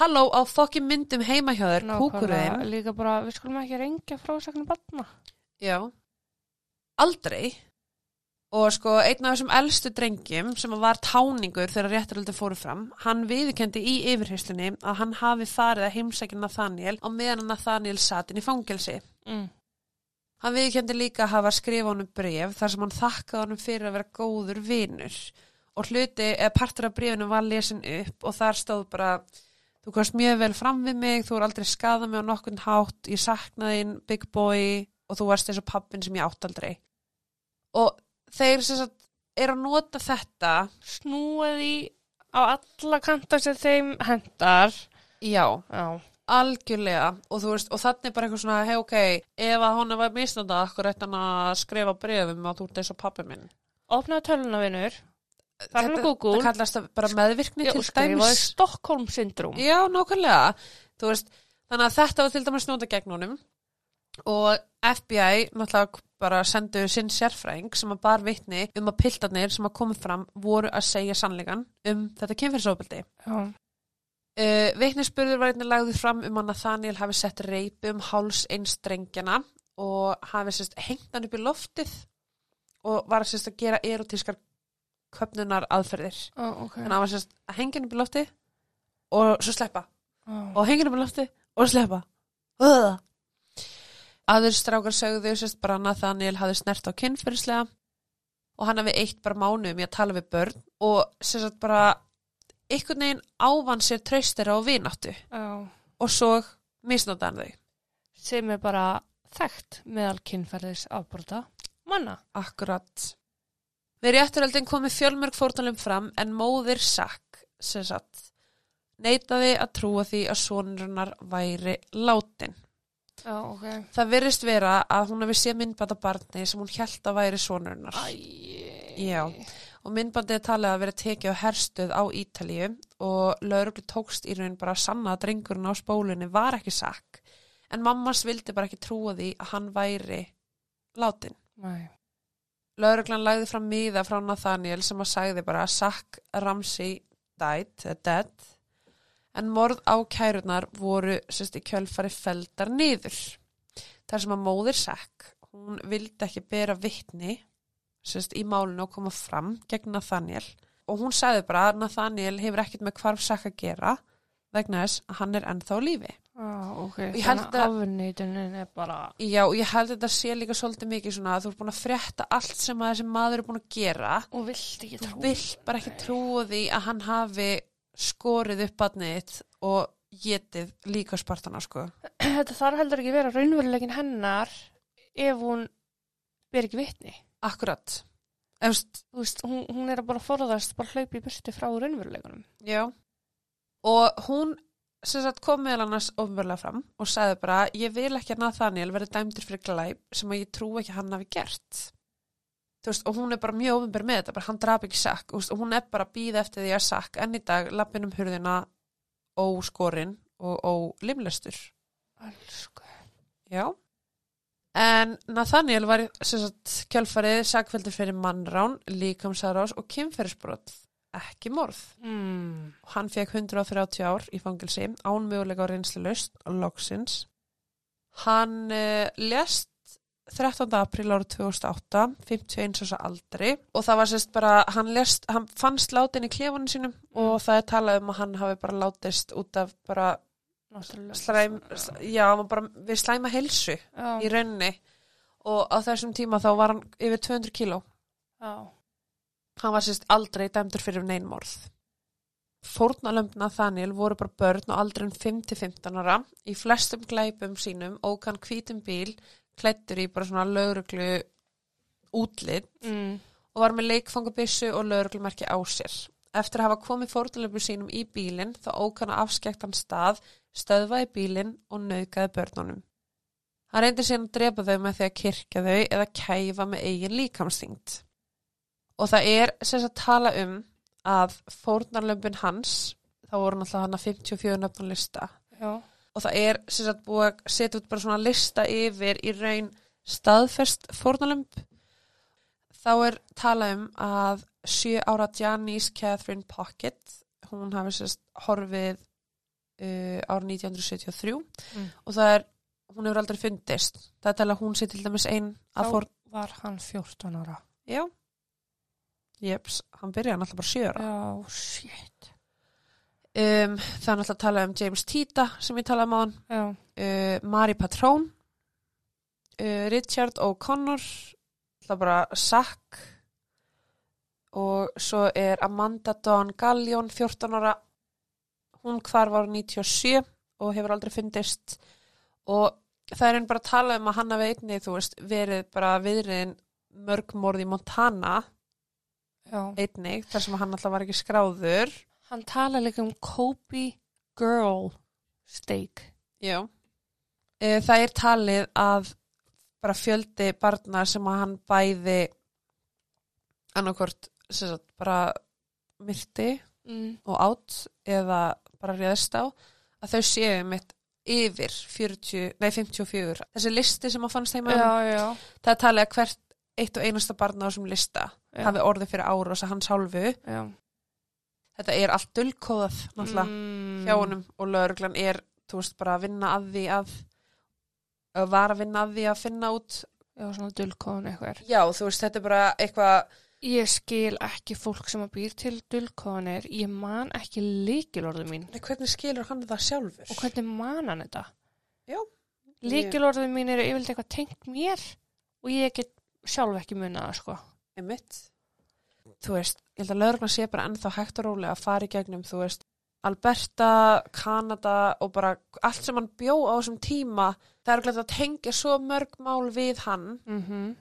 Halló, á fokkin myndum heima hjá þér, kúkurinn. Líka bara, við skulum ekki rengja frásagnar batna. Já. Aldrei. Og sko, einn af þessum elstu drengjum sem var táningur þegar réttaröldi fóru fram, hann viðkendi í yfirheyslunni að hann hafi farið að heimsækja Nathaniel á meðan Nathaniel satt inn í fangelsi. Mm. Hann viðkendi líka að hafa skrifa honum bref þar sem hann þakkaði honum fyrir að vera góður vinur og hluti, eða partur af brefinu var lesin upp og þar stóð bara þú komst mjög vel fram við mig, þú er aldrei skadað mig á nokkund hátt, ég saknaði big boy og þú varst eins og pappin sem ég átt aldrei og þeir sagt er að nota þetta Snúið í á alla kanta sem þeim hendar. já, Já. algjörlega og veist, og þannig bara eitthvað svona hei ok, ef að hún var misnöndað akkur eftir hann að skrifa brefum að þú ert eins og pappi minn Opnaðu töluna vinnur. Þetta- kallast bara meðvirkni Já, til skrifaði. Stockholm syndrom. Já, nákvæmlega. Veist, þannig að þetta var til dæmis nota gegn honum og FBI náttúrulega bara sendu sinn sérfræðing sem að bar vitni um að piltarnir sem að koma fram voru að segja sannleikan um þetta kynferðsóbildi. Uh, Vitnisspurður var einnig lagður fram um að Nathaniel hafi sett reipi um háls einstrengjana og hafi sérst hengt hann upp í loftið og var sérst að gera erotískar köpnunar aðferðir. Ó, ok. Þannig að hann var sérst að hengja hann upp í loftið og svo sleppa Ó. og hengja hann upp í loftið og sleppa. Uða. Aður strákar sögðu sérst bara að Nathaniel hafi snert á kynferðislega og hann hafi eitt bara mánuðum í að tala við börn og sérst bara einhvern veginn ávann sér traustera og vináttu Já. og svo misnóta hann þau. Sem er bara þekkt meðal kynferðis afbrota. Manna. Akkurat. Við rétturöldin komi fjölmörg fórtalum fram en móðir Sack, sem sagt, neitaði að trúa því að sonurinnar væri látin. Já, ok. Það virðist vera að hún hefði séð myndbanda barni sem hún held að væri. Já. Og myndbandið talið að vera tekið á herstuð á Ítalíu og lauruglu tókst í raun bara að sanna að drengurinn á spólunni var ekki Sack. En mammas vildi bara ekki trúa því að hann væri látin. Lauruglan lagði fram miða frá Nathaniel sem að sagði bara að Sack Ramsey died, dead, en morð á kærunar voru sérst í kjölfari feldar niður. Þar sem að móðir Sack, hún vildi ekki bera vittni sérst í málinu og koma fram gegn Nathaniel og hún sagði bara að Nathaniel hefur ekkert með hvarf Sack að gera vegna þess að hann er ennþá lífi. Já, ok. Ég held Þannig að- afneitunin er bara... Já, og ég held að þetta sé líka svolítið mikið svona að þú ert búin að frétta allt sem að þessi maður er búin að gera Og vilt ekki þú trú. vilt bara ekki trúa því að hann hafi skorið upp badnið þitt og getið líka spartana sko. Þetta þarf heldur ekki vera raunveruleikin hennar ef hún ber ekki vitni. Akkurat. Efst, veist, hún, hún er að bara forðast, bara hlaupi í burti frá raunveruleikunum. já. og hún sagt kom meðal annars ofnverlega fram og sagði bara, ég vil ekki að Nathaniel verði dæmdur fyrir glæp sem að ég trú ekki hann hafi gert veist, og hún er bara mjög ofnverð með þetta, bara hann draf ekki sakk og hún er bara að býða eftir því að sakk enn í dag lappin um hurðina óskorinn og ólimlestur Elsku. Já. En Nathaniel var kjálfarið sakveldur fyrir mannrán, líkamsarás og kynferðisbrot, ekki morð. Mm. Hann fekk 130 ár í fangilsi, án mögulega á reynslu löst og loksins. Hann uh, lest 13. apríl árið 2008, 51 ása aldri og það var sérst bara, hann lest, hann fannst látin í klefunum sínum og það er talað um að hann hafi bara látist út af bara slæm, já, bara við slæma helsu Já. í rauninni og á þessum tíma þá var hann yfir 200 kíló. Já. Hann var sérst aldrei dæmdur fyrir neinmorð. Fórnalömb Nathaniel voru bara börn og aldrin 5-15 ára. Í flestum glæpum sínum ók hann hvítum bíl, klættur í bara svona lauruglu útlit Mm. og var með leikfangabissu og lauruglumerki á sér. Eftir að hafa komið fórnalömbu sínum í bílinn þá ók hann á afskektan stað, stöðvaði bílinn og naukaði börnunum. Hann reyndi síðan að drepa þau með því að kirkja þau eða kæfa með eigin líkamsþyngd. Og það er sem að tala um að fórnarlömpin hans, þá voru náttúrulega hann að 54 nöfnum lista, Já. Og það er að búið að setja út bara svona lista yfir í raun staðfest fórnarlömp. Þá er talað um að sjö ára Janice Catherine Pocket, hún hafi sérst horfið uh, árið 1973 Mm. og það er, hún hefur aldrei fundist. Það er talað að hún sé til dæmis einn að Þá fór, var hann 14 ára. já, jeps, hann byrjaði náttúrulega bara sjö ára. Já, shit. Um, það er náttúrulega að tala um James Tita sem ég talaði um á hann, uh, Mari Patrón, uh, Richard O'Connor, það bara Sack og svo er Amanda Dawn Gallion, 14 ára, hún hvar var 97 og hefur aldrei fundist. Og það er einn bara að tala um að hann hafi einnig, þú veist, verið bara viðriðin mörgmorð í Montana. Já. einnig, þar sem hann alltaf var ekki skráður. Hann tala líka um Kobe Girl Steak. Já. E, það er talið að bara fjöldi barna sem að hann bæði annarkvort sem sagt bara myrti Mm. og átt eða bara réðst á að þau séu mitt yfir 40, nei 54 þessi listi sem að fannst heima Já, um, já. það er talið að hvert eitt og einasta barna á þessum lista Já. hafi orðið fyrir árás að hans hálfu. Þetta er allt dullkóðað náttúrulega Mm. hjá honum og lögreglan er, þú veist, bara að vinna að því að, að var að vinna að því að finna út Já, svona dulkóðun eitthvað. já, þú veist, þetta er bara eitthvað Ég skil ekki fólk sem að býr til dulkóðunir. Ég man ekki líkilorðu mín. Nei, hvernig skilur hann það sjálfur? Og hvernig man hann þetta? Já. Líkilorðu mín eru yfirlega eitthvað tengt mér og ég get sjálf ekki munið það, sko. Einmitt. Þú veist, ég held að lögreglan sé bara ennþá hægt og rólega að fara í gegnum, þú veist, Alberta, Kanada og bara allt sem hann bjó á þessum tíma, það er glætt að tengja svo mörg mál við hann Mm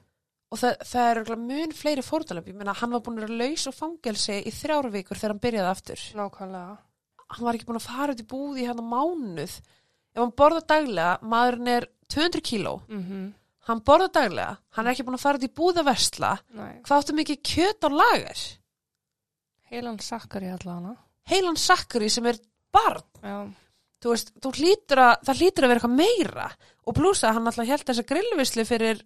og það, það er glætt mun fleiri fórtalöf. Ég meina, hann var búin að laus og fangelsi í þrjár vikur þegar hann byrjaði aftur. Nákvæmlega. hann var ekki búin að fara út í búð í hann mánuð ef hann borða daglega, maðurinn er 200 kíló, Mm hann borða daglega hann er ekki búin að fara út í búð að versla Nei. hvað áttu mikið kjöt á lagar Heilan sakkar í allana. heilan sakkari sem er barn Já. þú veist, þú hlýtur að, það hlýtur að vera eitthvað meira og blúsa hann alltaf held þessa grillvislu fyrir,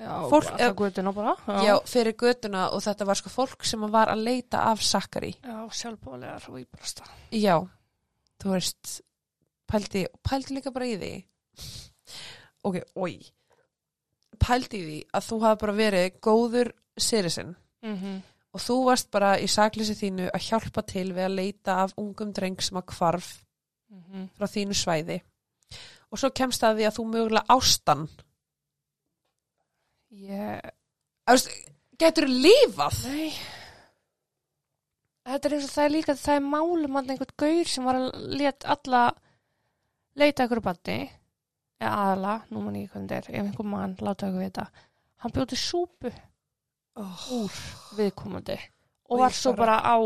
Já, Fólk- alltaf guttuna bara. já. fyrir götuna og þetta var sko fólk sem var að leita af sakkari Já, sjálfbóðlegar og íbrasta. já, þú veist pældi, pældi líka bara í því ok, oi pældi í því að þú hafi bara verið góður citizen. Mm -hmm. og þú varst bara í saklýsi þínu að hjálpa til við að leita af ungum dreng sem að hvarf frá þínu svæði. Og svo kemst það því að þú mögulega ástan Ég... getur þú lifað? Nei. Þetta er eins og það er líka, það er málum að einhvern gaur sem var að let alla leita ykkur banni, eða aðala, nú man ég ekki hvernig þetta er, ef einhver mann láta ykkur vita, hann bjóti súpu oh. úr viðkomandi og var svo bara- á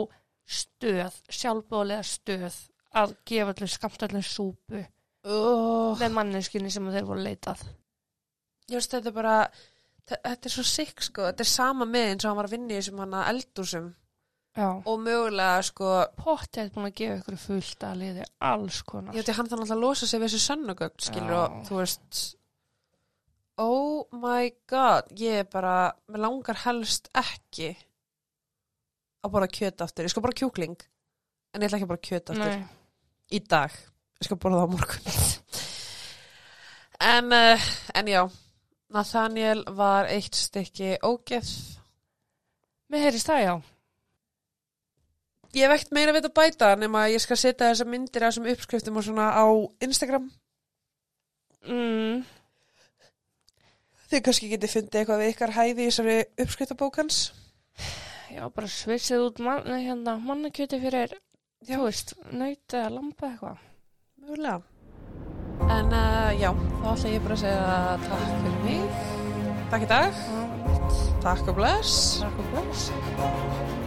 stöð, sjálfbóðlega stöð að gefa allir skamt allir súpu oh. með manneskinni sem þeir voru leitað. Ég veist, þetta er bara, þe- þetta er svo sikk, sko, þetta er sama með eins og hann var að vinna í þessum hann að eldúsum Já. og mögulega, sko, Potti er búin að gefa ykkur fullt að liði alls konar. ég veit, hann þannig að losa sig við þessu sönnugögn, skilur, Já. og þú veist, oh my god, ég er bara, mér langar helst ekki að borða kjöt aftur, ég skal bara kjúkling, en ég ætla ekki að borða kjöt aftur Nei, í dag, ég skal borða það á morgun. en, uh, en já, Nathaniel var eitt stykki ógeð mér heyrist það já. Ég hef ekkert meira við að bæta nema að ég skal setja þessar myndir af þessum uppskriftum og svona á Instagram. Mm, Þið kannski getið fundið eitthvað við ykkar hæði í þessari uppskriftabókans. já, bara svissið út man, hérna, mannakjöti fyrir, Já. veist, naut eða lampa eitthvað. Mögulega. En uh, já, þá ætla ég bara að segja takk fyrir mig. Takk í dag. Takk og bless. Takk og bless.